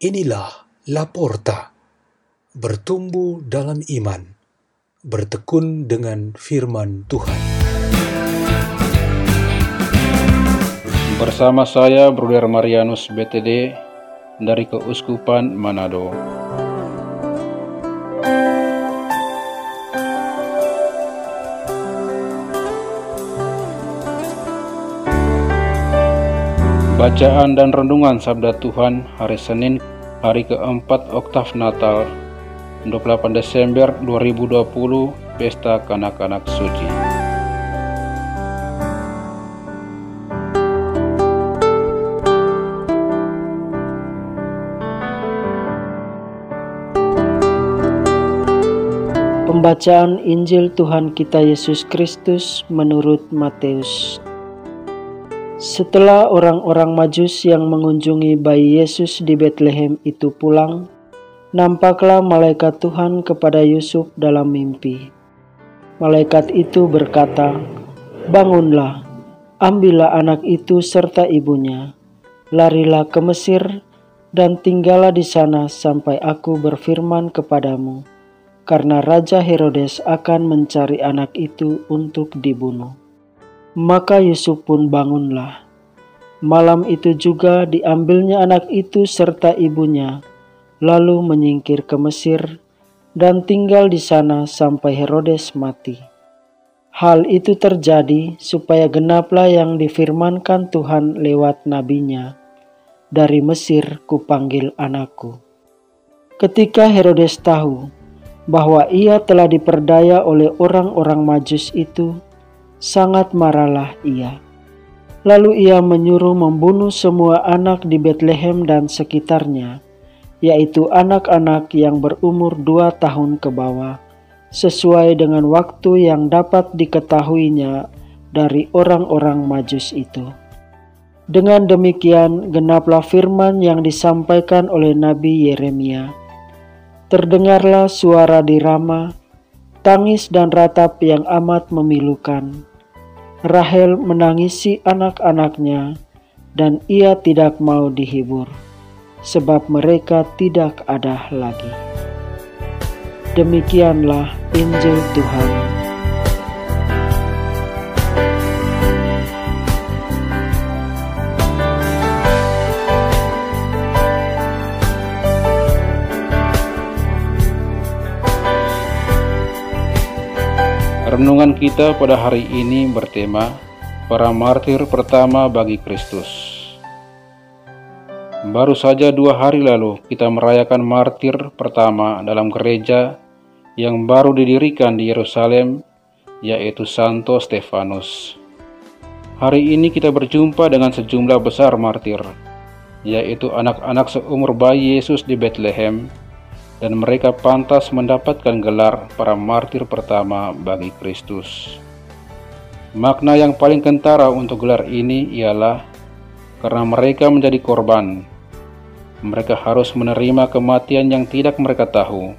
Inilah Laporta, bertumbuh dalam iman, bertekun dengan firman Tuhan. Bersama saya Bruder Marianus BTD dari Keuskupan Manado. Bacaan dan renungan Sabda Tuhan hari Senin, hari keempat Oktav Natal, 28 Desember 2020, Pesta Kanak-Kanak Suci. Pembacaan Injil Tuhan kita Yesus Kristus menurut Matius setelah orang-orang Majus yang mengunjungi bayi Yesus di Bethlehem itu pulang, nampaklah malaikat Tuhan kepada Yusuf dalam mimpi. Malaikat itu berkata, "Bangunlah, ambillah anak itu serta ibunya, larilah ke Mesir, dan tinggallah di sana sampai aku berfirman kepadamu, karena Raja Herodes akan mencari anak itu untuk dibunuh." Maka Yusuf pun bangunlah. Malam itu juga diambilnya anak itu serta ibunya, lalu menyingkir ke Mesir dan tinggal di sana sampai Herodes mati. Hal itu terjadi supaya genaplah yang difirmankan Tuhan lewat nabinya. Dari Mesir kupanggil anakku. Ketika Herodes tahu bahwa ia telah diperdaya oleh orang-orang Majus itu, sangat marahlah ia. Lalu ia menyuruh membunuh semua anak di Bethlehem dan sekitarnya, yaitu anak-anak yang berumur dua tahun ke bawah, sesuai dengan waktu yang dapat diketahuinya dari orang-orang Majus itu. Dengan demikian, genaplah firman yang disampaikan oleh Nabi Yeremia. Terdengarlah suara di Rama, tangis dan ratap yang amat memilukan Rahel menangisi anak-anaknya, dan ia tidak mau dihibur, sebab mereka tidak ada lagi. Demikianlah Injil Tuhan. Renungan kita pada hari ini bertema Para Martir Pertama bagi Kristus. Baru saja dua hari lalu kita merayakan martir pertama dalam gereja yang baru didirikan di Yerusalem, yaitu Santo Stefanus. Hari ini kita berjumpa dengan sejumlah besar martir, yaitu anak-anak seumur bayi Yesus di Bethlehem, dan mereka pantas mendapatkan gelar para martir pertama bagi Kristus. Makna yang paling kentara untuk gelar ini ialah karena mereka menjadi korban. Mereka harus menerima kematian yang tidak mereka tahu,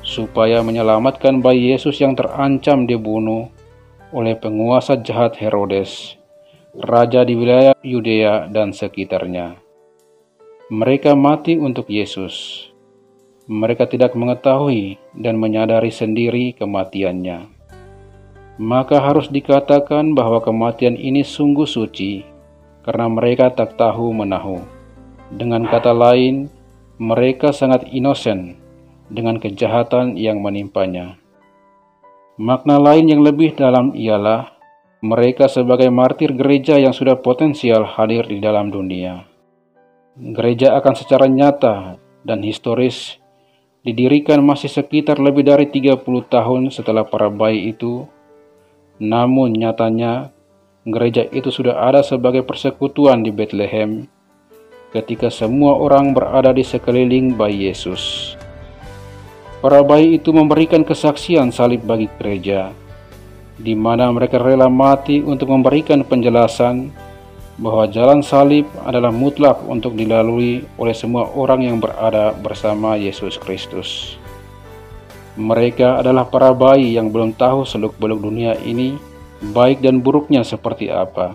supaya menyelamatkan bayi Yesus yang terancam dibunuh oleh penguasa jahat Herodes, raja di wilayah Yudea dan sekitarnya. Mereka mati untuk Yesus mereka tidak mengetahui dan menyadari sendiri kematiannya. Maka harus dikatakan bahwa kematian ini sungguh suci, karena mereka tak tahu menahu. Dengan kata lain, mereka sangat inosen dengan kejahatan yang menimpanya. Makna lain yang lebih dalam ialah mereka sebagai martir gereja yang sudah potensial hadir di dalam dunia. Gereja akan secara nyata dan historis didirikan masih sekitar lebih dari 30 tahun setelah para bayi itu. Namun nyatanya gereja itu sudah ada sebagai persekutuan di Bethlehem ketika semua orang berada di sekeliling bayi Yesus. Para bayi itu memberikan kesaksian salib bagi gereja, di mana mereka rela mati untuk memberikan penjelasan bahwa jalan salib adalah mutlak untuk dilalui oleh semua orang yang berada bersama Yesus Kristus. Mereka adalah para bayi yang belum tahu seluk-beluk dunia ini, baik dan buruknya seperti apa.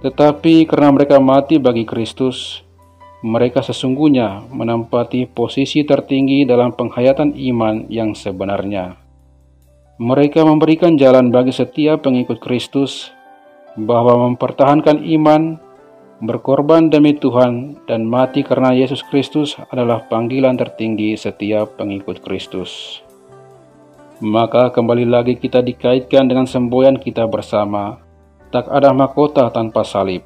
Tetapi karena mereka mati bagi Kristus, mereka sesungguhnya menempati posisi tertinggi dalam penghayatan iman yang sebenarnya. Mereka memberikan jalan bagi setiap pengikut Kristus bahwa mempertahankan iman, berkorban demi Tuhan, dan mati karena Yesus Kristus adalah panggilan tertinggi setiap pengikut Kristus. Maka kembali lagi kita dikaitkan dengan semboyan kita bersama, tak ada mahkota tanpa salib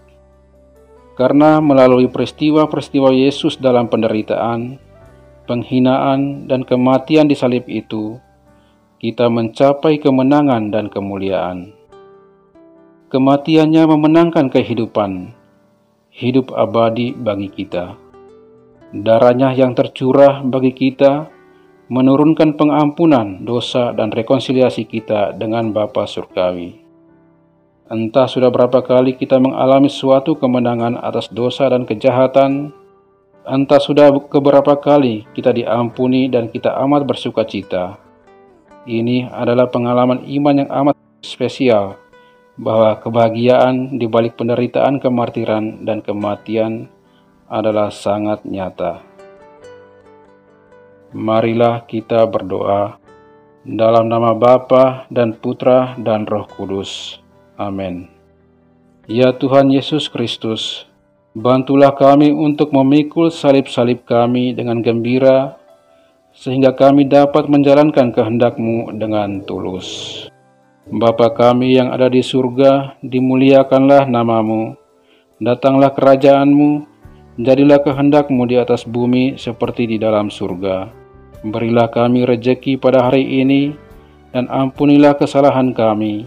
karena melalui peristiwa-peristiwa Yesus dalam penderitaan, penghinaan, dan kematian di salib itu, kita mencapai kemenangan dan kemuliaan. Kematiannya memenangkan kehidupan, hidup abadi bagi kita. Darahnya yang tercurah bagi kita menurunkan pengampunan dosa dan rekonsiliasi kita dengan Bapa Surgawi. Entah sudah berapa kali kita mengalami suatu kemenangan atas dosa dan kejahatan, entah sudah keberapa kali kita diampuni dan kita amat bersuka cita. Ini adalah pengalaman iman yang amat spesial, bahwa kebahagiaan di balik penderitaan, kemartiran, dan kematian adalah sangat nyata. Marilah kita berdoa dalam nama Bapa dan Putra dan Roh Kudus. Amin. Ya Tuhan Yesus Kristus, bantulah kami untuk memikul salib-salib kami dengan gembira, sehingga kami dapat menjalankan kehendak-Mu dengan tulus. Bapa kami yang ada di surga, dimuliakanlah namamu. Datanglah kerajaan-Mu, jadilah kehendak-Mu di atas bumi seperti di dalam surga. Berilah kami rejeki pada hari ini, dan ampunilah kesalahan kami,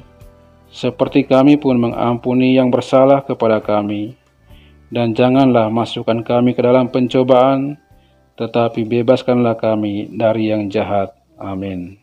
seperti kami pun mengampuni yang bersalah kepada kami. Dan janganlah masukkan kami ke dalam pencobaan, tetapi bebaskanlah kami dari yang jahat. Amin.